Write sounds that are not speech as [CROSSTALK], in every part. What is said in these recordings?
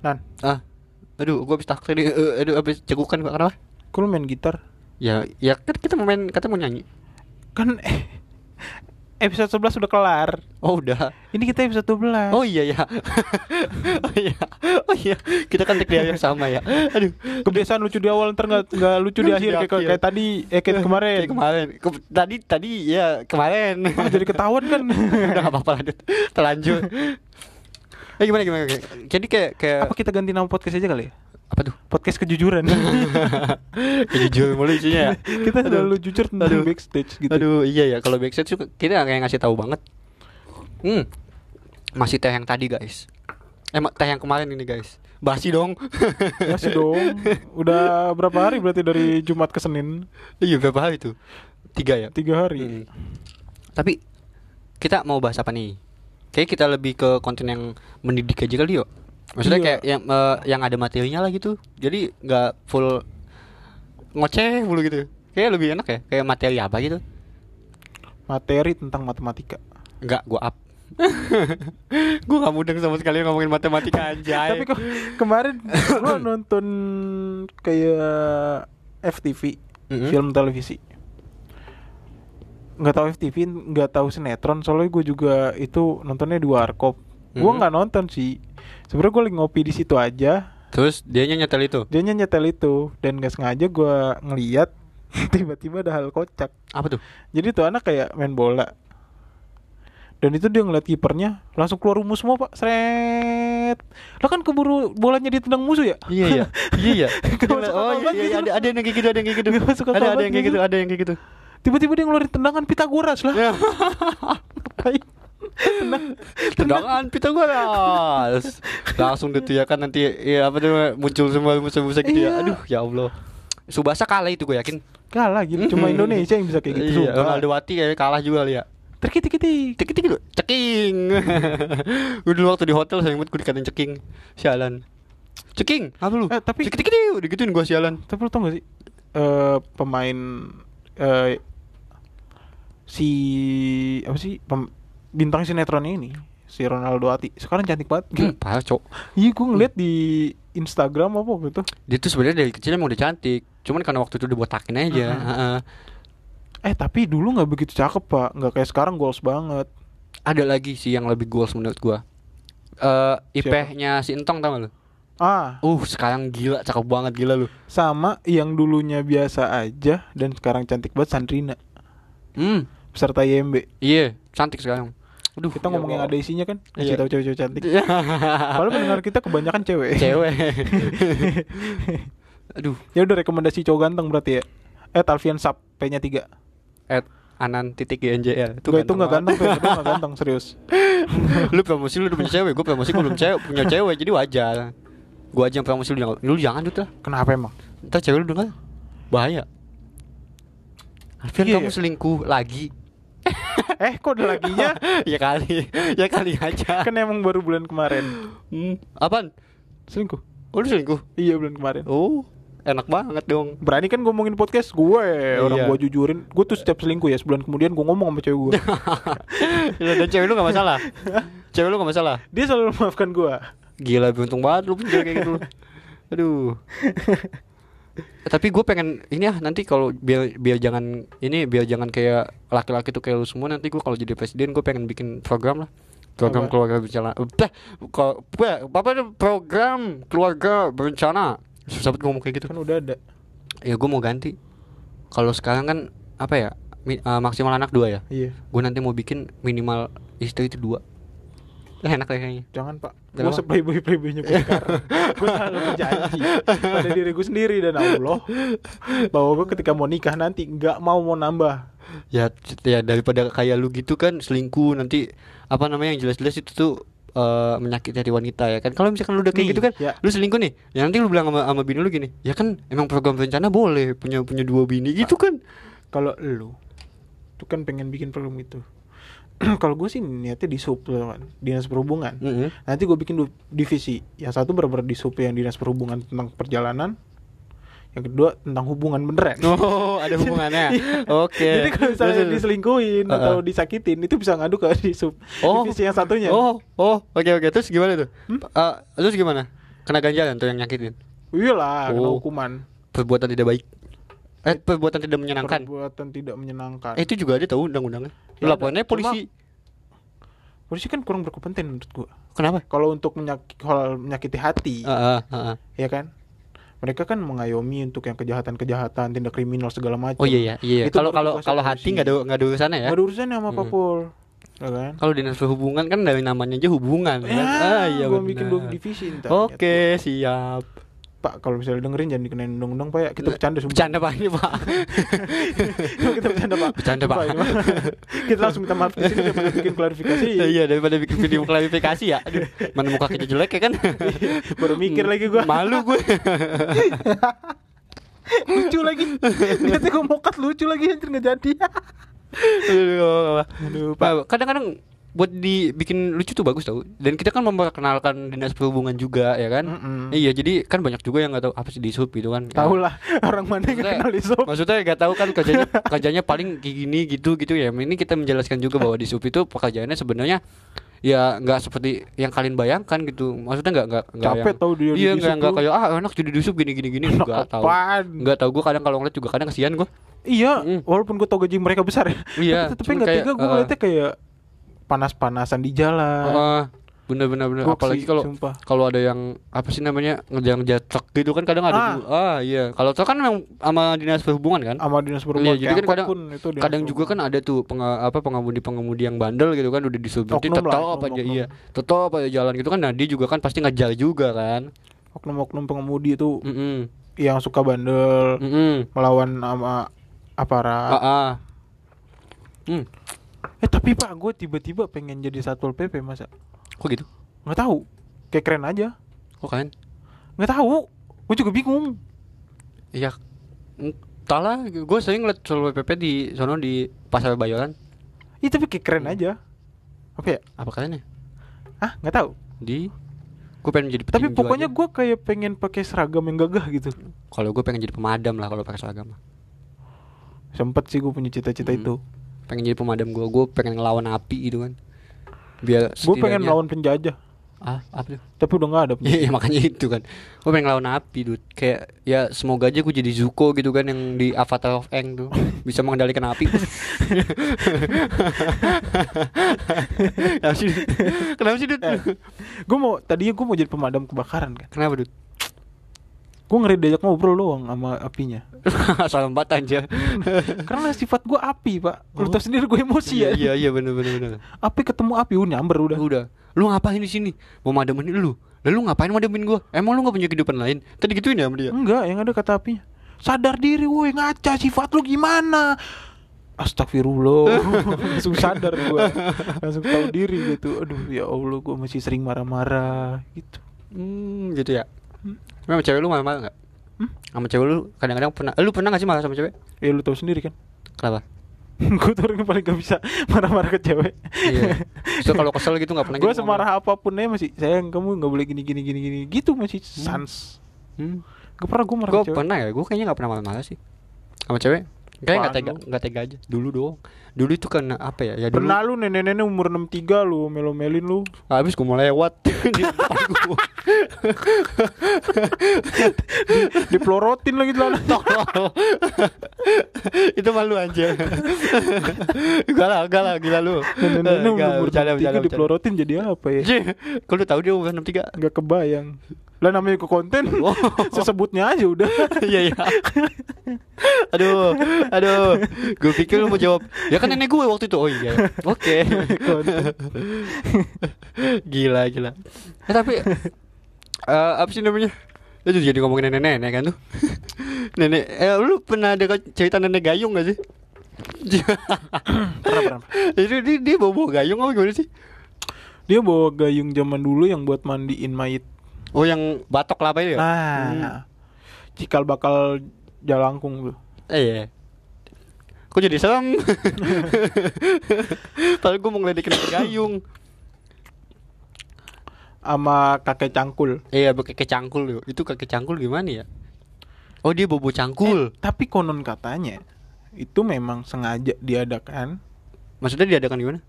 Nan, Ah, aduh, gua habis taksi nih. Eh, aduh, habis cegukan gua kenapa? kok lu main gitar? Ya, ya kan kita mau main, kata mau nyanyi. Kan episode 11 udah kelar. Oh udah. Ini kita episode 12. Oh iya ya. [LAUGHS] oh iya. Oh iya. Kita kan take di akhir sama ya. Aduh. Kebiasaan lucu di awal ntar nggak nggak lucu di akhir kayak, kayak tadi eh kayak kemarin. Kayak kemarin. Ke- tadi tadi ya kemarin. Jadi ketahuan kan. [LAUGHS] udah gak apa-apa lanjut. Terlanjur. Eh gimana gimana? gimana? Jadi kayak kayak Apa kita ganti nama podcast aja kali ya? apa tuh? Podcast kejujuran. [LAUGHS] Jujur mulu isinya ya. [LAUGHS] kita Aduh. selalu jujur tentang Aduh. backstage gitu. Aduh iya ya kalau backstage tuh kita kayak ngasih tahu banget. Hmm. Masih teh yang tadi guys. Eh teh yang kemarin ini guys. Basi dong. [LAUGHS] Masih dong. Udah berapa hari berarti dari Jumat ke Senin? iya berapa hari tuh? Tiga ya. Tiga hari. Hmm. Tapi kita mau bahas apa nih? Kayak kita lebih ke konten yang mendidik aja kali yuk. Maksudnya Iya. kayak yang eh, yang ada materinya lah gitu. Jadi nggak full ngoceh mulu gitu. Kayak lebih enak ya. Kayak materi apa gitu. Materi tentang matematika. Enggak, gua up. [LAUGHS] gua gak mudeng sama sekali ngomongin matematika aja. Tapi kok kemarin gua nonton kayak FTV, Mm-mm. film televisi. Nggak tahu FTV, nggak tahu sinetron. Soalnya gue juga itu nontonnya di warkop. Gua Mhm. nggak nonton sih. Sebenarnya gue lagi ngopi di situ aja. Terus dia nyetel itu. Dia nyetel itu dan nggak sengaja gua ngeliat [LAUGHS] tiba-tiba ada hal kocak. Apa tuh? Jadi tuh anak kayak main bola. Dan itu dia ngeliat kipernya langsung keluar rumus semua pak Seret Lah kan keburu bolanya ditendang musuh ya Iya iya. [LAUGHS] Iya iya. Oh iya, iya, gitu. ada ada yang kayak gitu, ada yang kayak gitu. Ada yang kayak gitu. gitu, ada yang kayak gitu. Tiba-tiba dia ngeluarin tendangan Pitagoras lah Ya. Ngapain? Tendang Tendangan Pitagoras. Langsung gitu ya kan nanti ya apa tuh muncul semua musuh-musuh gitu Iya. ya. Aduh, ya Allah. Subasa kalah itu gue yakin. Kalah gitu Cuma. Indonesia yang bisa kayak gitu Iya, Ronaldo Wati kayak kalah juga ya. Terkitik-kitik Ceking gitu, ceking. gue [LAUGHS] dulu waktu di hotel saya ingat gue dikatain ceking. Sialan. Ceking, apa lu? Eh, tapi- ceking ceking udah gituin gue sialan. Tapi lu tau gak sih eh Pemain eh Si Apa sih pem- Bintang sinetron ini Si Ronaldo Ati Sekarang cantik banget Hmm, parah, Cok. Iya gue ngeliat di Instagram apa gitu Dia tuh sebenarnya dari kecil emang udah cantik. Cuman karena waktu itu dibotakin aja. Mhm. Heeh. Eh tapi dulu nggak begitu cakep pak Nggak kayak sekarang goals banget Ada lagi sih yang lebih goals menurut gua. Eh ipehnya si Entong tau gak lu? Ah Uh, sekarang gila, cakep banget gila lu. sama yang dulunya biasa aja Dan sekarang cantik banget Sandrina Hmm, Peserta YMB iya, cantik sekarang. Aduh, Kita ngomong yang ada isinya kan Iya. Kasih tahu cewek-cewek cantik [LAUGHS] Padahal pendengar kita kebanyakan cewek cewek. [LAUGHS] Aduh, Ya udah rekomendasi cowok ganteng berarti ya Eh Alfian Sap P-nya 3 at anan titik GNJL Itu itu nggak ganteng. Pe. Itu nggak [LAUGHS] ganteng serius lu promosi lu udah punya cewek, gue promosi gue belum cewek, punya cewek, jadi wajar. Gue aja yang promosi lu jangan, lu jangan Dut lah. Kenapa emang? Ntar cewek lu denger bahaya. Alfian Iya, kamu iya. selingkuh lagi. [LAUGHS] Eh kok ada laginya [LAUGHS] ya kali, ya kali aja. Kan emang baru bulan kemarin Hmm, apaan? Selingkuh Oh lu selingkuh? Iya bulan kemarin Oh, enak banget dong. Berani kan ngomongin podcast gue Orang Iya. gue jujurin Gue tuh setiap selingkuh ya Sebulan kemudian gue ngomong sama cewek gue Ya, [LAUGHS] Dan cewek lu gak masalah? cewek lu gak masalah? Dia selalu memaafkan gue Gila beruntung banget lu punya kayak gitu. [LAUGHS] Aduh. Tapi gue pengen ini ah nanti kalau biar biar jangan ini biar jangan kayak laki-laki tuh kayak lu semua nanti gue kalau jadi presiden gue pengen bikin program lah. Program Apa? keluarga berencana. Eh apa itu program keluarga berencana. Susah banget ngomong kayak gitu. Kan udah ada. Ya gue mau ganti. Kalau sekarang kan apa ya mi- eh, maksimal anak dua ya? Iya. Gue nanti mau bikin minimal istri itu dua enak deh kayaknya. Jangan pak. Gue seplayboy playboynya gue sekarang. Gue selalu berjanji Pada diri gue sendiri Dan Allah Bahwa gue ketika mau nikah nanti nggak mau mau nambah. Ya ya daripada kayak lu gitu kan selingkuh nanti apa namanya yang jelas-jelas itu tuh eh, menyakiti hati wanita ya kan? Kalau misalkan lu udah kayak Nih, gitu kan ya. lu selingkuh nih ya nanti lu bilang sama, sama bini lu gini ya kan emang program rencana boleh punya punya dua bini gitu kan? Kalau lu Tuh kan pengen bikin program itu [CLEARS THROAT] Kalau gue sih niatnya di sub kan Dinas Perhubungan Mm-mm. Nanti gue bikin divisi Yang satu bener-bener di sub yang dinas perhubungan tentang perjalanan yang kedua tentang hubungan beneran Oh, ada hubungannya. [LAUGHS] Oke. Jadi kalau misalnya Terus, terus. diselingkuhin Uh-uh. atau disakitin itu bisa ngadu ke [LAUGHS] di sub Oh. divisi yang satunya. Oh, oh, oke oke. Terus gimana tuh? Hmm? Eh, terus gimana? Kena ganjalan tuh yang nyakitin. Iyalah, kena Oh. hukuman. Perbuatan tidak baik. Eh, perbuatan tidak menyenangkan. Perbuatan tidak menyenangkan. Eh, itu juga ada tahu undang-undangnya. Ya, Laporannya polisi. Polisi kan kurang berkompeten menurut gua. Kenapa? Kalau untuk menyak- hal menyakiti hati, Heeh, heeh. ya kan? Mereka kan mengayomi untuk yang kejahatan-kejahatan, tindak kriminal segala macam. Oh iya iya iya. Kalau kalau kalau hati nggak ada nggak ada urusannya ya. Nggak ada urusannya sama Hmm. Papul. Ya kan? Kalau dinas perhubungan kan dari namanya aja hubungan Ya, kan. Ah iya gua bikin dua divisi. Oke, siap. Pak, kalau misalnya dengerin jangan dikenain undang-undang, Pak ya. Kita bercanda sumpah. Bercanda Pak ini, Pak. [LAUGHS] kita bercanda, Pak. Bercanda, Pak. Sumpah, ini, kita langsung minta maaf di sini daripada bikin klarifikasi. [LAUGHS] iya, daripada bikin video klarifikasi ya. Aduh, mana muka kita jelek ya kan? Baru mikir lagi gua. Malu gue. [LAUGHS] lucu lagi. Nanti gua mokat lucu lagi anjir nggak jadi. Aduh, Aduh, Pak. Pak, kadang-kadang buat dibikin lucu tuh bagus tau. Dan kita kan memperkenalkan dinas perhubungan juga ya kan? Mm-mm. iya jadi kan banyak juga yang nggak tahu apa sih di sub gitu kan. Tahu lah orang mana yang Maksudnya- kenal di sub. maksudnya nggak tahu kan kerjanya [LAUGHS] kerjanya paling kayak gini gitu gitu ya. Ini kita menjelaskan juga bahwa di sub itu pekerjaannya sebenarnya ya nggak seperti yang kalian bayangkan gitu. Maksudnya nggak nggak nggak Capek yang- tahu dia di iya nggak nggak kayak ah enak jadi di sub gini gini gini nggak tahu. nggak tahu gue kadang kalau ngeliat juga kadang kesian gue Iya, Mm. walaupun gue tau gaji mereka besar ya. Iya, tapi nggak tega gue ngeliatnya kayak panas-panasan di jalan. Ah, bener bener bener. Apalagi kalau kalau ada yang apa sih namanya ngejar-ngejar truk gitu kan kadang ada Ah. juga. ah iya. Kalau truk kan memang sama dinas perhubungan kan? Sama dinas Iya, perhubungan jadi kayak kan kadang- itu kadang juga kan ada tuh penga, apa pengemudi pengemudi yang bandel gitu kan udah disuruh tetap aja iya. Tetap aja jalan gitu kan nah dia juga kan pasti ngejar juga kan? Oknum-oknum pengemudi itu mm yang suka bandel mm melawan sama aparat. ah, ah. Hmm, Eh tapi pak, gue tiba-tiba pengen jadi satpol pp masa? kok gitu Nggak tahu, kayak keren aja. kok kan Nggak tahu, gue juga bingung. iya entah lah gue sering ngeliat solo pp di sono di pasar bayoran Iya tapi kayak keren aja. Apa ya? apa kalian ya Ah nggak tahu. di gue pengen jadi Tapi pokoknya gue kayak pengen pakai seragam yang gagah gitu. kalau gue pengen jadi pemadam lah kalau pakai seragam Sempet sih gue punya cita-cita Hmm. itu. Pengen jadi pemadam gue gue pengen ngelawan api gitu kan biar Gue pengen lawan penjajah, ah apa tuh tapi udah nggak ada. Iya iya, makanya itu kan Gue pengen ngelawan api dude Kayak ya semoga aja gue jadi Zuko gitu kan Yang di Avatar of Aang tuh Bisa mengendalikan api Kenapa [LAUGHS] sih? Kenapa sih dude? gue mau tadinya gue mau jadi pemadam kebakaran kan. Kenapa dude? Gue ngeri diajak ngobrol doang sama apinya. [LAUGHS] Salam bat aja [LAUGHS] Karena sifat gue api pak. Lu Oh. tau sendiri gue emosi ya. iya iya bener bener bener Api ketemu api udah nyamber udah. Udah Lu ngapain di sini? Mau mademin lu Lalu ngapain mademin gue? Emang lu gak punya kehidupan lain? Tadi gituin ya sama dia? Enggak, yang ada kata apinya. Sadar diri woi ngaca sifat lu gimana? Astagfirullah [LAUGHS] Langsung sadar gue Langsung tahu diri gitu Aduh ya Allah gue masih sering marah-marah Gitu Hmm gitu ya Emang sama cewek lu marah-marah gak? Hmm? Sama cewek lu kadang-kadang pernah eh, Lu pernah gak sih marah sama cewek? Ya lu tahu sendiri kan Kenapa? [LAUGHS] Gue tuh orang yang paling gak bisa [LAUGHS] marah-marah ke cewek Iya. So kalau kesel gitu nggak pernah. Gue gitu ngomong. semarah apa pun aja masih Sayang kamu gak boleh gini gini gini gini Gitu masih sans Hmm. Gak pernah gue marah Gue ke cewek pernah ya. Gue kayaknya nggak pernah marah-marah sih. Sama cewek. Kayaknya nggak tega, nggak tega aja. Dulu doang. Dulu itu karena apa ya? Ya dulu. Pernah lu nenek-nenek umur 63 lu Melo-melin lu Habis gue mau lewat [LAUGHS] di depan gua. [LAUGHS] Dipelorotin lagi [LAUGHS] Tolol. itu malu aja. Gak lah, gak lah, gila lu. Nenek-nenek umur bercanda, 63 bercanda, bercanda. dipelorotin jadi apa ya lu tahu dia umur 63? Gak kebayang Lah namanya ke konten Oh. Sesebutnya aja udah Iya iya. aduh, aduh. Gue pikir lu mau jawab. Ya kan nenek gue waktu itu. Oh iya. [LAUGHS] Oke. [LAUGHS] gila gila. Eh, tapi eh, apa sih namanya? Itu jadi ngomongin nenek-nenek kan tuh. [LAUGHS] nenek, eh lu pernah ada cerita nenek gayung gak sih? Pernah, pernah. Itu dia, dia bawa bawa gayung apa gimana sih? Dia bawa gayung zaman dulu yang buat mandiin mayit Oh yang batok lah apa ya? Nah Cikal bakal jalangkung tuh Eh iya. Kok jadi serem? [LAUGHS] Padahal gue mau ngeledekin gayung. Sama kakek cangkul Iya, pakai kecangkul yuk. Itu kakek cangkul gimana ya? Oh dia bobo cangkul. Tapi konon katanya itu memang sengaja diadakan, Maksudnya diadakan gimana?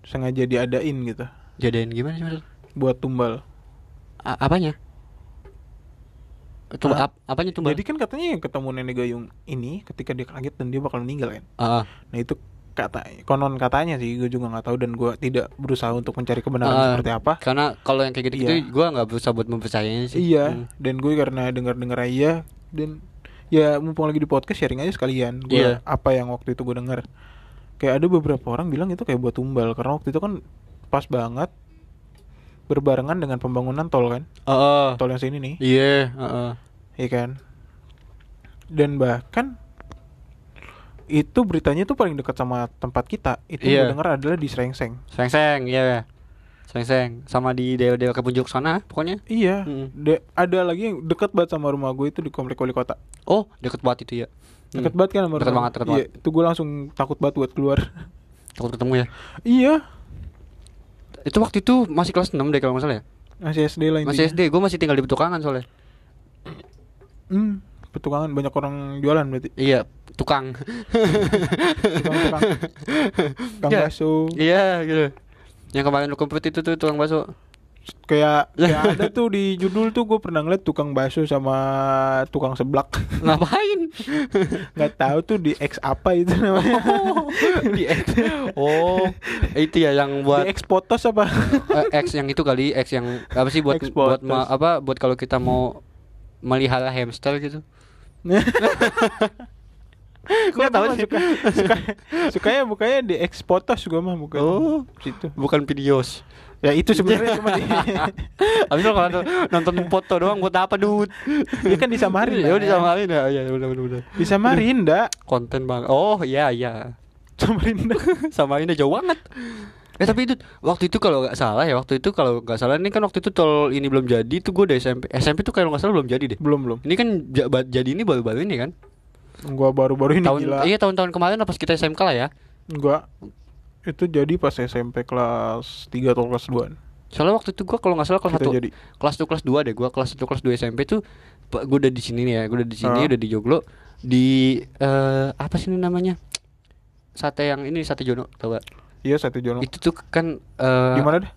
sengaja diadain gitu Jadain gimana sih maksud? buat tumbal. A- apanya? Tuh, Hah? ap- apanya tumbal? Jadi kan katanya yang ketemu nenek gayung ini ketika dia kaget dan dia bakal meninggal kan. Ah, ah. Nah itu kata konon katanya sih gue juga nggak tahu dan gue tidak berusaha untuk mencari kebenaran Ah, seperti apa. Karena kalau yang kayak gitu-gitu Iya. gua nggak berusaha buat mempercayainya sih. Iya, Hmm. dan gue karena dengar-dengar aja dan ya mumpung lagi di podcast sharing aja sekalian gue Iya. apa yang waktu itu gue dengar. Kayak ada beberapa orang bilang itu kayak buat tumbal karena waktu itu kan pas banget berbarengan dengan pembangunan tol kan. Oh, oh. Tol yang sini nih, Iya, heeh. ya kan. Dan bahkan itu beritanya tuh paling dekat sama tempat kita. Itu Iya. gue dengar adalah di Srengseng. Seng-seng, iya. Seng-seng sama di daerah-daerah Kepunjuk sana pokoknya. Iya, Mm. de- ada lagi yang dekat banget sama rumah gue itu di komplek wali kota. Oh, deket banget itu ya. Deket Hmm. banget kan sama Deket rumah? banget, deket iya, banget. Itu gue langsung takut banget buat keluar. Takut ketemu ya. iya, Itu waktu itu masih kelas 6 deh kalau nggak salah ya. masih SD lah intinya. Masih SD, gue masih tinggal di Petukangan soalnya. Hmm, petukangan banyak orang jualan berarti. Iya, tukang. Tukang-tukang. [LAUGHS] Tukang Iya. bakso. iya, gitu. Yang kemarin lu kempet itu tuh tukang bakso. Kayak kayak ada tuh di judul tuh gue pernah ngeliat tukang bakso sama tukang seblak. [LAUGHS] Ngapain? Nggak tahu tuh di X apa itu namanya. di X. Oh, itu ya yang buat Di X potos apa? eh, X yang itu kali, X yang apa sih buat buat ma- apa buat kalau kita mau melihara hamster gitu. [LAUGHS] Gua Nggak tahu sih. suka, suka sukanya bukanya di X potos gue mah bukan. Oh. situ. Bukan videos. Ya itu sebenarnya [LAUGHS] cuma di, kalau nonton- nonton foto doang buat apa, Dut? dia kan disamarin. [LAUGHS] Ya udah Mas. samarin ya. Iya, udah udah udah. Disamarin dak. Konten bang. Oh, iya iya. Samarin. [LAUGHS] Samarin jauh banget. Eh tapi itu waktu itu kalau nggak salah ya waktu itu kalau nggak salah ini kan waktu itu tol ini belum jadi tuh gue udah SMP SMP tuh kalau nggak salah belum jadi deh Belum belum. ini kan jadi ini baru-baru ini kan Gua baru-baru ini tahun gila. iya tahun-tahun kemarin pas kita SMK lah ya Gua itu jadi pas SMP kelas 3 atau kelas 2 soalnya waktu itu gue kalau nggak salah kelas satu jadi. kelas tuh kelas 2 deh gue kelas satu kelas 2 SMP tuh gue udah di sini nih ya gue udah di sini Ah. udah di Joglo di eh apa sih ini namanya sate yang ini sate Jono tau gak Iya satu Jono. itu tuh kan eh Di mana deh?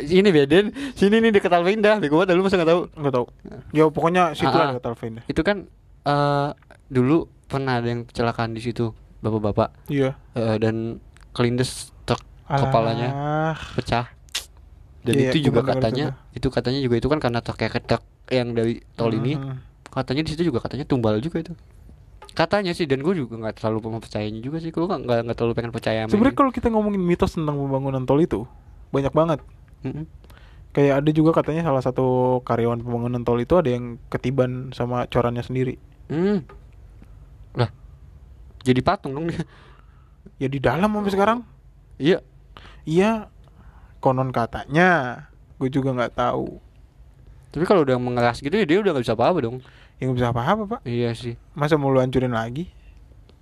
ini beden sini nih deket Alvinda bego banget lu masa nggak tahu Enggak tahu. Ya pokoknya situ Ah, ah. ada kata Alvin deh. itu kan eh dulu pernah ada yang kecelakaan di situ bapak-bapak Iya. Eh, dan kelindes truk Alah. kepalanya pecah dan Iya, itu juga katanya itu katanya juga itu kan karena kayak truk yang dari tol ini Hmm. katanya di situ juga katanya tumbal juga itu katanya sih dan gue juga nggak terlalu percayanya juga sih gue nggak nggak terlalu pengen percaya Sebenarnya ini. kalau kita ngomongin mitos tentang pembangunan tol itu banyak banget. Mm-mm. Kayak ada juga katanya salah satu karyawan pembangunan tol itu ada yang ketiban sama corannya sendiri. Hmm. lah jadi patung dong dia Ya di dalam sampai sekarang. iya Iya. Konon katanya. Gue juga nggak tahu. tapi kalau udah mengeras gitu ya dia udah nggak bisa apa-apa dong Ya nggak bisa apa-apa pak. iya sih Masa mau lu hancurin lagi?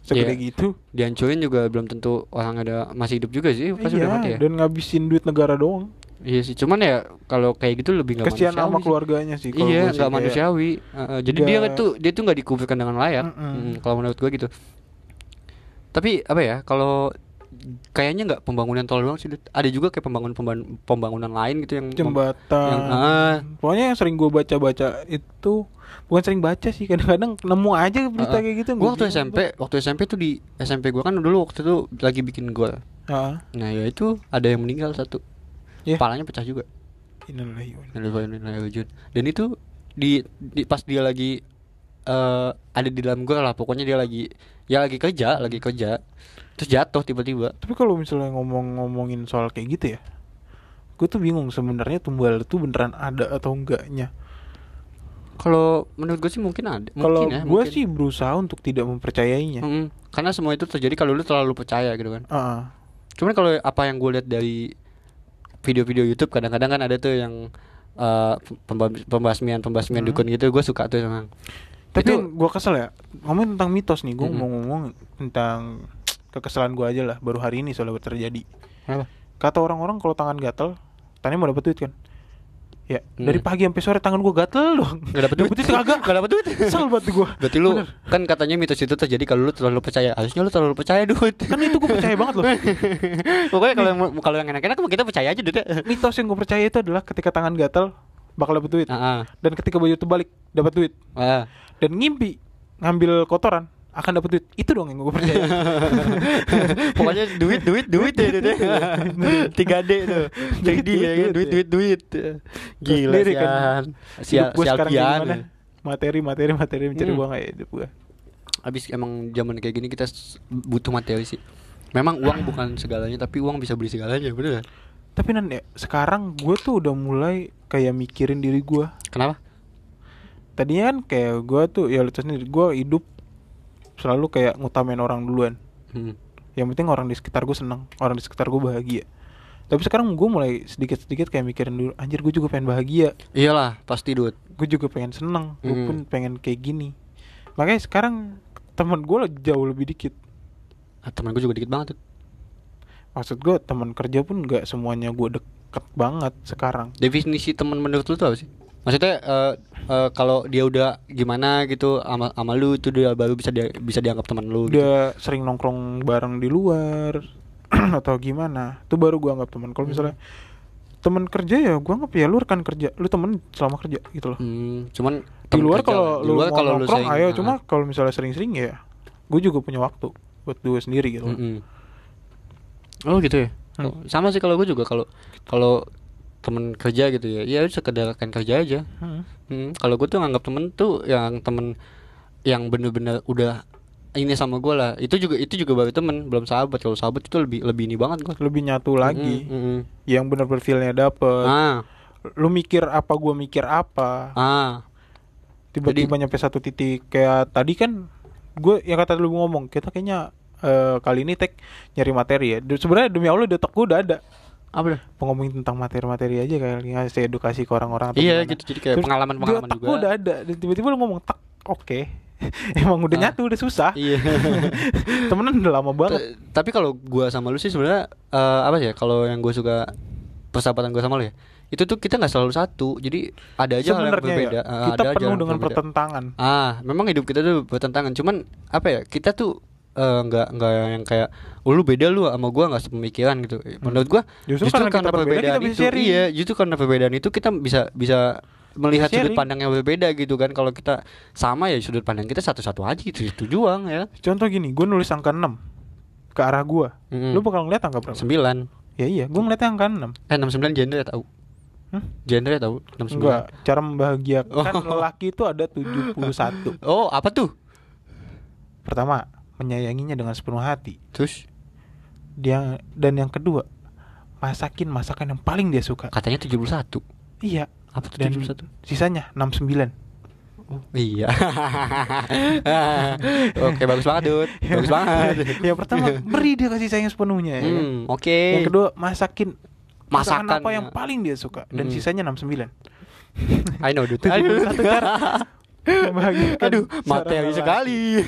Segede Iya. gitu. dihancurin juga belum tentu orang ada masih hidup juga sih pasti udah mati Iya. ya Dan ngabisin duit negara doang. iya sih cuman ya kalau kayak gitu lebih nggak Kesian manusiawi sama sih. keluarganya sih. iya nggak manusiawi Heeh, jadi nggak- dia tuh dia tuh nggak dikuburkan dengan layak Mm-mm. Mm, kalau menurut gua gitu tapi apa ya kalau kayaknya nggak pembangunan tol doang sih ada juga kayak pembangunan pemban- pembangunan lain gitu yang jembatan. yang- ah. Pokoknya yang sering gue baca-baca itu bukan sering baca sih kadang-kadang nemu aja berita Heeh. kayak gitu. gua waktu SMP waktu SMP tuh di SMP gua kan dulu waktu itu lagi bikin gol. Heeh. nah ya itu ada yang meninggal satu Ya. kepalanya pecah juga Innalillahi dan itu di, di pas dia lagi eh ada di dalam gol lah pokoknya dia lagi ya lagi kerja lagi kerja terus jatuh tiba-tiba Tapi kalau misalnya ngomong-ngomongin soal kayak gitu ya, gue tuh bingung sebenarnya tumbal itu beneran ada atau enggaknya. kalau menurut gue sih mungkin ada Kalau mungkin ya, gue sih berusaha untuk tidak mempercayainya. Mm-mm. karena semua itu terjadi kalau lu terlalu percaya gitu kan Heeh. cuman kalau apa yang gue lihat dari video-video YouTube kadang-kadang kan ada tuh yang eh, pemba- pembasmian pembasmian Hmm. dukun gitu gue suka tuh emang Tapi Itu- gue kesel ya, ngomongin tentang mitos nih, gue Mm-mm. mau ngomong tentang kekesalan gue aja lah, baru hari ini soalnya terjadi. Kenapa? Kata orang-orang kalau tangan gatel, tanya mau dapet duit kan? Ya, Hmm. dari pagi sampai sore tangan gue gatel dong. Gak dapet duit kagak. [LAUGHS] Gak dapet duit Kesel banget gue. Berarti lu kan katanya mitos itu terjadi kalau lu terlalu percaya. Harusnya lu terlalu percaya duit. Kan itu gue percaya banget loh. [LAUGHS] Pokoknya kalau yang kalau yang enak-enak kita percaya aja duit. Mitos yang gue percaya itu adalah ketika tangan gatel bakal dapet duit. Heeh. Dan ketika baju terbalik dapat duit. Ah. Dan ngimpi ngambil kotoran akan dapat duit. Itu dong yang gue percaya. [LAUGHS] Pokoknya duit duit duit ya duit. 3D tuh. 3D ya kan duit duit duit. Gila sian. kan. Hidup gua sekarang kayak gimana? Materi, materi, materi mencari Hmm. uang ya hidup gue. Habis emang zaman kayak gini kita butuh materi sih. Memang uang [LAUGHS] bukan segalanya tapi uang bisa beli segalanya, bener? Tapi nan ya, sekarang gue tuh udah mulai kayak mikirin diri gue. Kenapa? Tadinya kan kayak gue tuh ya lu sendiri gue hidup selalu kayak ngutamain orang duluan. Hmm. Yang penting orang di sekitar gue seneng, orang di sekitar gue bahagia. Tapi sekarang gue mulai sedikit-sedikit kayak mikirin dulu, anjir gue juga pengen bahagia, Iyalah, pasti duit. gue juga pengen seneng, gue Hmm. pun pengen kayak gini. Makanya sekarang teman gue jauh lebih dikit. Ah, temen gue juga dikit banget tuh. Maksud gue teman kerja pun nggak semuanya gue deket banget sekarang. Definisi teman menurut lu tuh apa sih? Maksudnya eh, eh, kalau dia udah gimana gitu sama sama lu itu dia baru bisa dia bisa dianggap teman lu gitu. Udah sering nongkrong bareng di luar [CLEARS THROAT] atau gimana? Itu baru gue anggap teman. Kalau misalnya teman kerja ya gue anggap ya lu rekan kerja, lu temen selama kerja gitu loh. Hmm, cuman di luar kerja kalau lu luar mau kalau lu sering- ayo ah. cuma kalau misalnya sering-sering ya gue juga punya waktu buat gue sendiri gitu loh. Mm-mm. Oh gitu ya. Hmm. Oh, sama sih kalau gue juga kalau kalau temen kerja gitu ya, ya sekedar rekan kerja aja. Hmm. Hmm, kalau gue tuh nganggap temen tuh yang temen yang bener-bener udah ini sama gue lah. Itu juga itu juga baru temen, belum sahabat. Kalau sahabat itu lebih lebih ini banget gue. lebih nyatu lagi Mm, mm, mm. yang benar-benar feelnya dapet Ah, lu mikir apa gue mikir apa ah, tiba-tiba nyampe satu titik kayak tadi kan gue yang kata lu ngomong kita kayaknya eh, kali ini tag nyari materi ya sebenarnya demi allah di otak gue udah ada apa dah? ngomongin tentang materi-materi aja kayak ngasih edukasi ke orang-orang Iya gimana. gitu, jadi kayak pengalaman-pengalaman juga. gue udah ada dan tiba-tiba lu ngomong tak oke [LAUGHS] emang udah Ah. nyatu udah susah Iya. [LAUGHS] temenan udah lama banget Ta- Tapi kalau gua sama lu sih sebenarnya eh, apa ya? Kalau yang gue suka persahabatan gue sama lu ya, itu tuh kita nggak selalu satu. Jadi ada aja hal yang berbeda. ya, Eh, kita ada aja penuh dengan berbeda. pertentangan Ah, memang hidup kita tuh bertentangan. Cuman apa ya? Kita tuh eh, nggak nggak yang kayak oh, lu beda lu sama gua nggak sepemikiran gitu. Menurut gua Justru justru, karena karena, perbedaan itu sharing. iya, justru karena perbedaan itu kita bisa bisa melihat sudut pandang yang berbeda gitu kan. Kalau kita sama ya sudut pandang kita satu-satu aja gitu. Itu juang ya. contoh gini gue nulis angka 6 ke arah gue Mm-mm. lu bakal ngeliat angka berapa Sembilan. ya iya gue ngeliatnya angka 6 Eh 69 genre tahu. Hah? Genre tahu 69. Enggak, cara membahagiakan Oh. lelaki itu ada 71 Oh, apa tuh? Pertama, menyayanginya dengan sepenuh hati Terus dia Dan yang kedua, masakin masakan yang paling dia suka katanya 71. Iya, Apa tuh dan 71? sisanya 69 Oh, iya. [LAUGHS] Oke, bagus banget, Dut. Bagus banget. [LAUGHS] Yang pertama, beri dia kasih sayang sepenuhnya ya kan? Hmm, oke. Yang kedua, masakin masakan, Masakan, apa ya. yang paling dia suka Dan Hmm. sisanya 69 I know, Dut. 71 cara membahagiakan Aduh, materi sekali.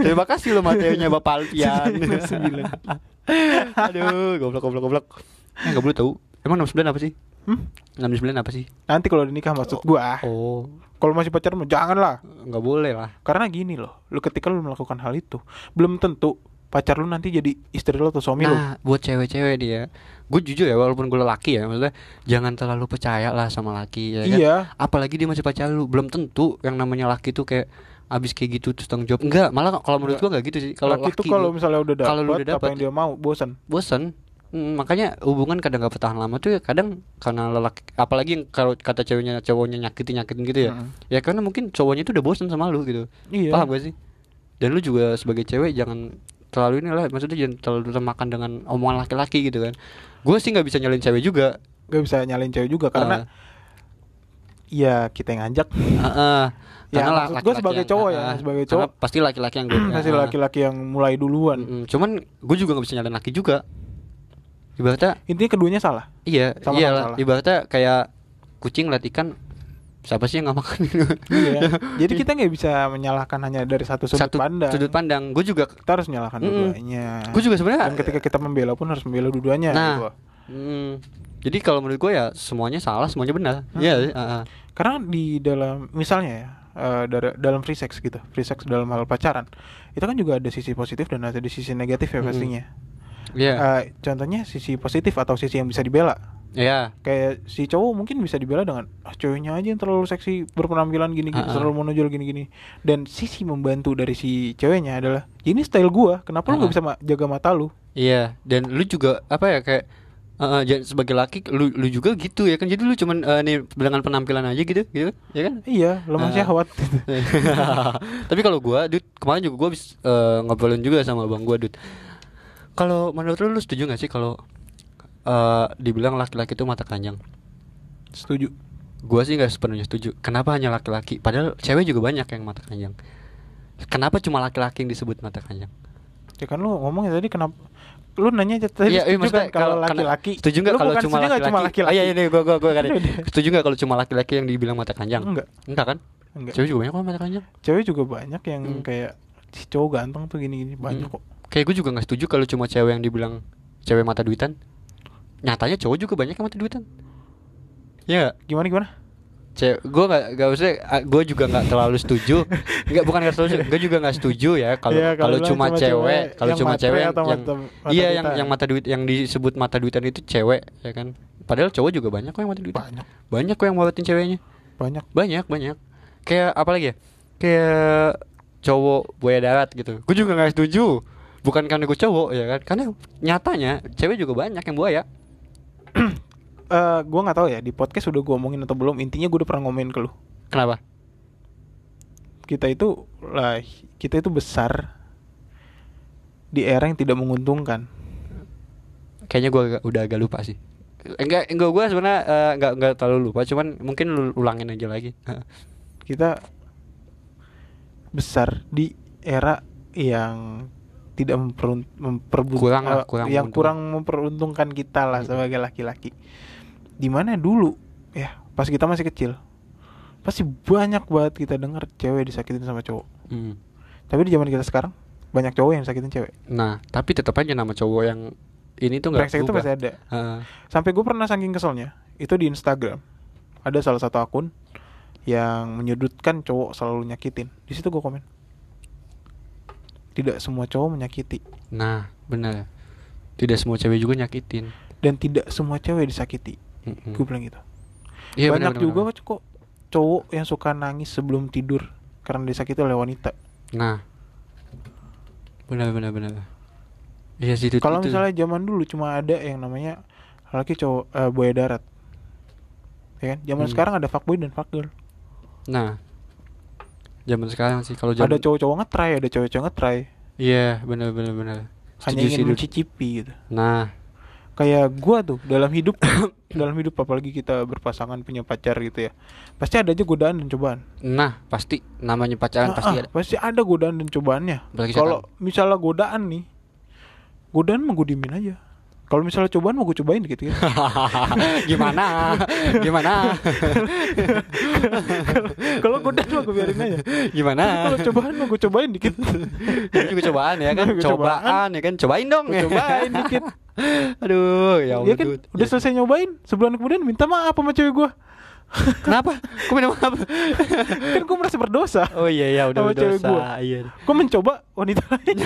Terima kasih lo materinya Bapak Alfian. 69. Aduh, goblok goblok goblok. Eh, enggak boleh tahu. Emang 69 apa sih? Hmm? 69 apa sih? Nanti kalau nikah maksud gua Oh, Kalau masih pacaran mah jangan lah enggak boleh lah. Karena gini loh, lu ketika lu melakukan hal itu, belum tentu pacar lu nanti jadi istri lu atau suami lu. Nah, buat cewek-cewek dia, gue jujur ya, walaupun gue laki ya, maksudnya jangan terlalu percaya lah sama laki ya kan. Iya. Apalagi dia masih pacar lu, belum tentu yang namanya laki tuh kayak abis kayak gitu terus tanggung jawab. Enggak, malah kalau menurut gue enggak gitu sih. Kalau Laki laki, itu kalau misalnya udah dapet, udah apa dapet, yang dia mau, bosan. bosan. Hmm, makanya hubungan kadang gak bertahan lama tuh ya kadang karena lelaki apalagi yang kalau kata ceweknya cowoknya nyakitin nyakitin gitu ya. Mm. Ya karena mungkin cowoknya itu udah bosan sama lu gitu. Iya. Paham gak sih? Dan lu juga sebagai cewek jangan terlalu ini lah, maksudnya jangan terlalu termakan dengan omongan laki-laki gitu kan. Gue sih nggak bisa nyalin cewek juga. Gak bisa nyalain cewek juga karena ya kita yang ngajak. Heeh. Ya, Karena maksud laki-laki gua sebagai yang- cowok ya, heeh. sebagai cowok. pasti laki-laki yang gue Masih laki-laki yang mulai duluan. Cuman gue juga nggak bisa nyalain laki juga. Ibaratnya Intinya keduanya salah. iya, iya salah. Ibaratnya kayak kucing liat ikan siapa sih yang nggak makan iya. [LAUGHS] Jadi kita nggak bisa menyalahkan hanya dari satu sudut satu pandang. sudut pandang gue juga Kita harus menyalahkan Mm-mm. dua-duanya. gue juga sebenarnya Dan ketika kita membela pun harus membela dua-duanya. Nah. gitu. Hmm, Jadi kalau menurut gue ya semuanya salah, semuanya benar. Hmm. Iya, heeh. Karena di dalam misalnya ya eh, dari dalam free sex gitu, free sex dalam hal pacaran, itu kan juga ada sisi positif dan ada sisi negatif ya pastinya. Iya. Eh, contohnya sisi positif atau sisi yang bisa dibela. Iya. Kayak si cowok mungkin bisa dibela dengan ah, ceweknya aja yang terlalu seksi berpenampilan gini-gini, Ah, ah. terlalu menonjol gini-gini. Dan sisi membantu dari si ceweknya adalah ini style gua, kenapa lu Ah, nggak ah. bisa ma- jaga mata lu? Iya, dan lu juga apa ya kayak ja- sebagai laki lu lu juga gitu ya kan. Jadi lu cuman eh, nih dengan penampilan aja gitu, gitu, ya kan? Iya, lemah Ah. syahwat. [LAUGHS] Tapi kalau gua, Dut, kemarin juga gua habis eh, ngobrolin juga sama bang gua, Dut. Kalau menurut lu, lu setuju gak sih kalau eh, dibilang laki-laki itu mata keranjang? Setuju. Gua sih nggak sepenuhnya setuju. Kenapa hanya laki-laki? Padahal cewek juga banyak yang mata keranjang. Kenapa cuma laki-laki yang disebut mata keranjang? Ya kan lu ngomongnya tadi kenapa lu nanya aja tadi Iya, iya, setuju maksudnya kan kalau laki-laki. Setuju nggak kalau cuma laki-laki? Ah, iya, iya, gua gua gua kan. Setuju nggak kalau cuma laki-laki yang dibilang mata keranjang? Enggak. Enggak kan? Enggak. Cewek juga banyak kok mata keranjang. Cewek juga banyak yang Hmm. kayak si cowok ganteng tuh gini-gini banyak Hmm. kok. Kayak gue juga nggak setuju kalau cuma cewek yang dibilang cewek mata duitan. Nyatanya cowok juga banyak yang mata duitan. Ya? Gimana gimana? cewek gue nggak nggak usah gue juga nggak terlalu setuju [LAUGHS] nggak bukan nggak terlalu gue juga nggak setuju ya kalau Iya, kalau cuma cuma cewek kalau cuma cewek yang, mata- mata iya yang yang mata duit yang disebut mata duitan itu cewek ya kan padahal cowok juga banyak kok yang mata duitan Banyak. banyak kok yang bawatin ceweknya Banyak. banyak banyak kayak apa lagi ya kayak cowok buaya darat gitu gue juga nggak setuju bukan karena gue cowok ya kan karena nyatanya cewek juga banyak yang buaya [CLEARS THROAT] Eh gua nggak tahu ya di podcast udah gua omongin atau belum. Intinya gua udah pernah ngomongin ke lu. kenapa Kita itu lah kita itu besar di era yang tidak menguntungkan. kayaknya gue udah agak lupa sih enggak enggak gue sebenarnya eh, enggak enggak terlalu lupa cuman mungkin lu ulangin aja lagi [LAUGHS] Kita besar di era yang tidak memperun- memperbut- Kurang lah, eh, kurang yang kurang memperuntungkan kita lah Mm-mm. sebagai laki-laki. Di mana dulu ya pas kita masih kecil pasti banyak banget kita dengar cewek disakitin sama cowok. Hmm. Tapi di zaman kita sekarang banyak cowok yang sakitin cewek. nah tapi tetap aja nama cowok yang ini tuh nggak itu masih ada. Heeh. Sampai gue pernah saking keselnya itu di Instagram ada salah satu akun yang menyudutkan cowok selalu nyakitin. Di situ gue komen. Tidak semua cowok menyakiti nah benar tidak semua cewek juga nyakitin dan tidak semua cewek disakiti. Mm-mm. Gue bilang gitu. Iya, Banyak benar, juga kok cowok yang suka nangis sebelum tidur karena disakiti oleh wanita. nah benar benar benar iya sih itu Kalau misalnya zaman dulu cuma ada yang namanya laki cowok eh, buaya darat. Ya kan? Zaman Hmm. sekarang ada fuckboy dan fuckgirl. nah zaman sekarang sih kalau Ada cowok-cowok ngetry, ada cewek-cewek ngetry. iya benar benar benar Hanya Setuju ingin sih, mencicipi gitu. nah Kayak gua tuh dalam hidup [COUGHS] dalam hidup apalagi kita berpasangan punya pacar gitu ya. Pasti ada aja godaan dan cobaan. nah pasti namanya pacaran Ah, pasti ah, ada pasti ada godaan dan cobaannya. Kalau misalnya godaan nih, godaan diemin aja. Kalau misalnya cobaan mau gue cobain gitu. [LAUGHS] gimana gimana [LAUGHS] Kalau godaan mau gue biarin aja. gimana Kalau cobaan mau gue cobain dikit. Juga cobaan ya kan cobaan, cobaan. ya kan cobain dong Gua cobain dikit. [LAUGHS] aduh ya Ya kan udah selesai nyobain, sebulan kemudian minta maaf sama cewek gue. kenapa kok minta maaf kan gue merasa berdosa. oh iya iya udah berdosa gua. iya Gue mencoba wanita lain.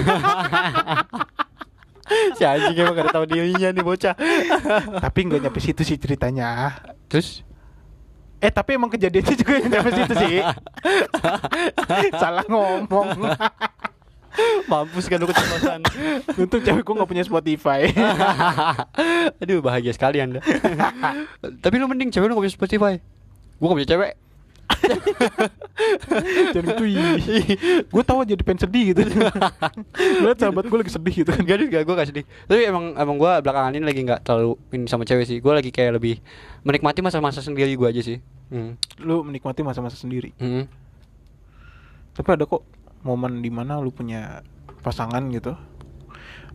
[LAUGHS] si anjing emang gak tahu dirinya nih bocah [LAUGHS] tapi nggak nyampe situ sih ceritanya. terus Eh tapi emang kejadiannya juga yang nyampe situ sih. [LAUGHS] Salah ngomong. mampus kan lu keceplosan Untung cewek gue gak punya Spotify. aduh bahagia sekali anda tapi lu mending cewek lu gak punya Spotify gua gak punya cewek Dan gitu Gue tahu jadi pengen sedih gitu. [LAUGHS] Lihat sahabat gue lagi sedih gitu kan. Gak, gak, gue gak sedih Tapi emang emang gue belakangan ini lagi gak terlalu ini sama cewek sih Gue lagi kayak lebih menikmati masa-masa sendiri gue aja sih hmm. Lu menikmati masa-masa sendiri. Hmm. Tapi ada kok momen di mana lu punya pasangan gitu.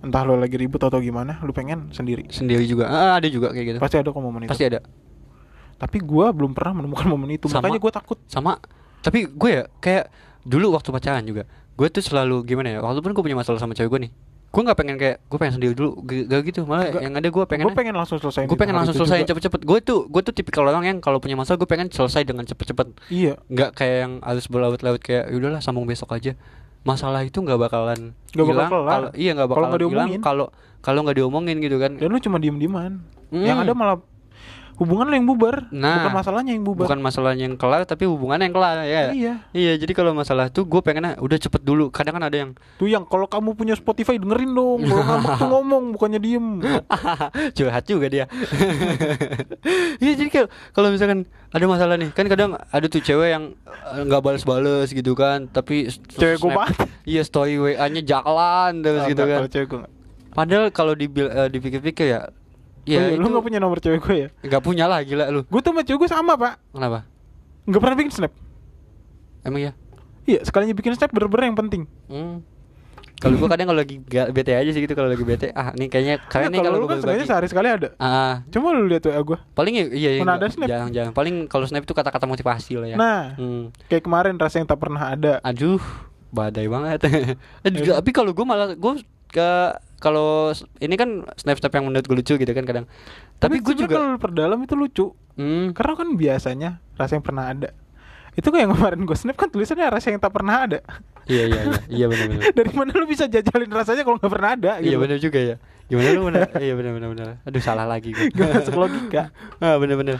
Entah lu lagi ribut atau gimana, lu pengen sendiri. Sendiri juga ah, Ada juga kayak gitu Pasti ada kok momen itu. Pasti ada Tapi gue belum pernah menemukan momen itu. Sama. Makanya gue takut. Sama Tapi gue ya kayak Dulu waktu pacaran juga Gue tuh selalu gimana ya Walaupun gue punya masalah sama cewek gue nih gue nggak pengen kayak gue pengen sendiri dulu gak gitu malah Nggak. yang ada gue pengen gue pengen langsung selesai gue pengen langsung selesai cepet-cepet gue tuh gue tuh tipikal orang yang kalau punya masalah gue pengen selesai dengan cepet-cepet iya nggak kayak yang harus berlaut-laut kayak "Ya udahlah sambung besok aja masalah itu nggak bakalan bakal hilang iya nggak bakalan nggak hilang diomongin. kalau kalau nggak diomongin gitu kan dan lu cuma diem dieman Hmm. yang ada malah hubungan lo yang bubar Nah, bukan masalahnya yang bubar. bukan masalahnya yang kelar tapi hubungannya yang kelar ya. Iya. Iya jadi kalau masalah tuh gue pengennya udah cepet dulu. Kadang kan ada yang tuh yang kalau kamu punya Spotify dengerin dong. Kalau [LAUGHS] ngambek tuh ngomong bukannya diem. [LAUGHS] Curhat juga dia. [LAUGHS] Iya jadi kalau misalkan ada masalah nih kan kadang ada tuh cewek yang eh, nggak balas-balas gitu kan tapi Cewek snap- banget. iya story wa nya jalan terus gitu enggak, kan. cewek gue padahal kalau dibil- eh, dipikir-pikir ya ya Oh iya, itu lu gak punya nomor cewek gue ya? Nggak punya lah gila lu. Gue tuh sama cewek gue sama pak. Kenapa? Nggak pernah bikin snap. Emang ya iya sekalinya bikin snap bener-bener yang penting. Hmm. kalau gua kadang kalau lagi ga- bete aja sih gitu kalau lagi bete ah nih kayaknya kalian nih kalau lu kan bagi- sehari sekali ada. Ah. Coba lu lihat WA gue paling ya iya, iya Mana ada snap? jarang-jarang. Paling kalau snap itu kata-kata motivasi lah ya. Nah hmm. kayak kemarin rasa yang tak pernah ada. Aduh, badai banget. [LAUGHS] Tapi kalau gue malah gue ke kalau ini kan snap-snap yang menurut gue lucu gitu kan kadang. Tapi gue sebenarnya juga kalau perdalam itu lucu hmm, Karena kan biasanya rasa yang pernah ada Itu kayak yang kemarin gue snap kan tulisannya rasa yang tak pernah ada iya iya iya [LAUGHS] iya benar benar. Dari mana lu bisa jajalin rasanya kalau nggak pernah ada Iya gitu. benar juga ya. Gimana lu benar? [LAUGHS] iya benar benar benar. Aduh salah lagi gue. Gak masuk logika [LAUGHS] ah benar benar.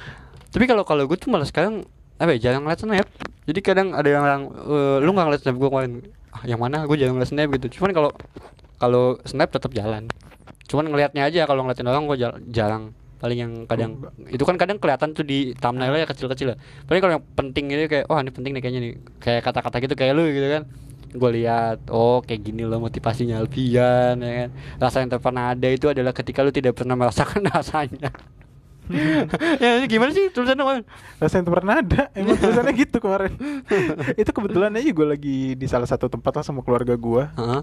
Tapi kalau kalau gue tuh malah sekarang apa ya jarang ngeliat snap. Jadi kadang ada yang orang "Eh, lu nggak ngeliat snap gue kemarin. Ah, yang mana? Gue jarang ngeliat snap gitu. Cuman kalau kalau snap tetap jalan. Cuman ngelihatnya aja kalau ngeliatin orang gue jarang paling yang kadang Oh, itu kan kadang kelihatan tuh di thumbnailnya kecil-kecil lah. Paling kalau yang penting ini kayak oh ini penting nih kayaknya nih kayak kata-kata gitu kayak lu gitu kan. Gue lihat oh kayak gini loh motivasinya Alfian ya kan. Rasa yang tak pernah ada itu adalah ketika lu tidak pernah merasakan [LAUGHS] rasanya. [LAUGHS] ya ini gimana sih tulisannya Wan? Rasa yang pernah ada Emang tulisannya gitu kemarin [LAUGHS] Itu kebetulan aja gue lagi di salah satu tempat lah sama keluarga gue Heeh.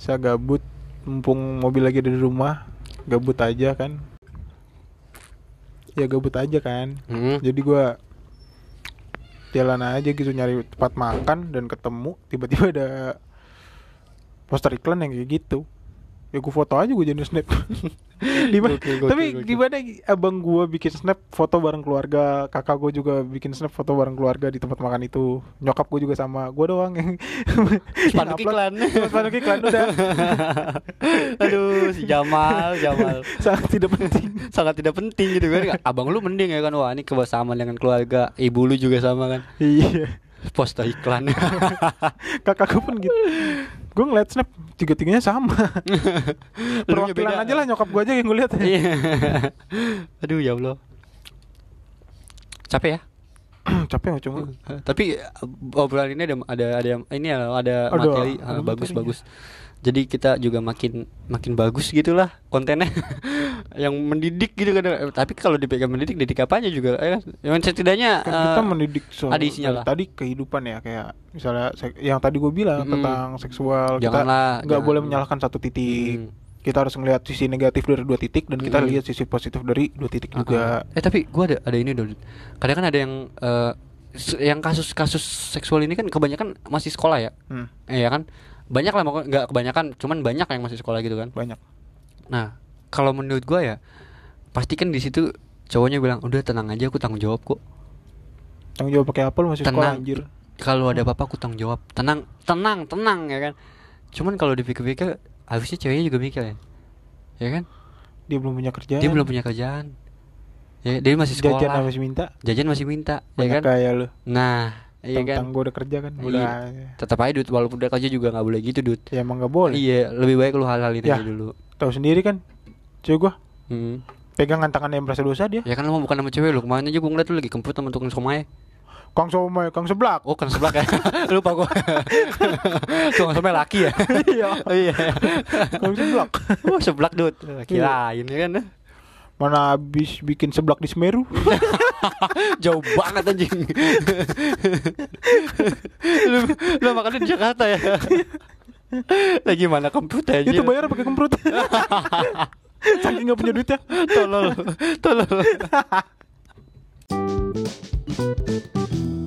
Saya gabut Mumpung mobil lagi ada di rumah Gabut aja kan Ya gabut aja kan Hmm. Jadi gua jalan aja gitu nyari tempat makan dan ketemu tiba-tiba ada poster iklan yang kayak gitu. Ya gua foto aja gua jadi snap. [LAUGHS] Di mana- Gokil, gokil, Tapi gokil. gimana abang gua bikin snap foto bareng keluarga, kakak gua juga bikin snap foto bareng keluarga di tempat makan itu. Nyokap gua juga sama. Gua doang yang [LAUGHS] Spanduk iklan. [LAUGHS] Spanduk iklan udah. Aduh, si Jamal, Jamal. Sangat tidak penting. Sangat tidak penting gitu kan. Abang lu mending ya kan. Wah, ini kebersamaan dengan keluarga. Ibu lu juga sama kan. iya. Poster iklan. Kakak gua pun gitu. Gue ngeliat snap tiga-tiganya sama. [LAUGHS] Elunya Perwakilan aja lah nyokap gue aja yang gue lihat. Iya. [LAUGHS] Aduh, ya Allah. Capek ya? [CLEARS THROAT] Capek nggak cuma. Tapi uh, obrolan ini ada ada ada ini ya, ada Ada, materi bagus materinya. bagus. Jadi kita juga makin makin bagus gitulah kontennya [LAUGHS] yang mendidik gitu kan. Eh, Tapi kalau dipegang mendidik didik apanya juga ya kan. Yang setidaknya Kan kita uh, mendidik soal ada isinya dari lah. tadi kehidupan ya kayak misalnya yang tadi gue bilang Mm-mm. tentang seksual Janganlah, kita nggak boleh menyalahkan satu titik. Hmm. Kita harus ngelihat sisi negatif dari dua titik dan kita Mm-mm. lihat sisi positif dari dua titik Uh-uh. juga. Eh tapi gua ada ada ini dong. Kadang kan ada yang eh, se- yang kasus-kasus seksual ini kan kebanyakan masih sekolah ya. Hmm, Eh, ya kan? Banyak lah nggak kebanyakan, cuman banyak yang masih sekolah gitu kan. banyak. Nah, kalau menurut gua ya pasti kan di situ cowoknya bilang, "Udah tenang aja, aku tanggung jawab kok." Tanggung jawab pakai apa lu masih sekolah Tenang. anjir. Kalau ada apa-apa aku tanggung jawab. Tenang, tenang, tenang ya kan. Cuman kalau dipikir-pikir harusnya ceweknya juga mikir ya. Ya kan? Dia belum punya kerjaan. Dia belum punya kerjaan. Ya, dia masih sekolah. Jajan masih minta. Jajan masih minta, ya kan? kaya lu. Nah, iya kan? Gue udah kerja kan. Iya. Udah. Tetap aja Dut, walaupun udah kerja juga nggak boleh gitu Dut. Ya emang nggak boleh. Iya, lebih baik lu hal-hal ini Ya. aja dulu. Tahu sendiri kan. Cuy gua Hmm. pegangan tangannya yang merasa dosa dia. Ya kan lu bukan sama cewek lu. Kemarin aja gua ngeliat lu lagi kemput sama tukang somai. Kang Somai, Kang Seblak. Oh, kan sebelah ya. [LAUGHS] Lupa gua. [LAUGHS] tukang somai laki ya. Iya. [LAUGHS] Iya. Kang Seblak. Oh, seblak Dut. Kirain ya kan. Mana habis bikin seblak di Semeru? Jauh banget anjing. lu, lu makannya di Jakarta ya. Lagi mana kemput aja. Itu bayar pakai kemprut. Saking nggak punya duit ya. tolol. Tolol. [LAUGHS]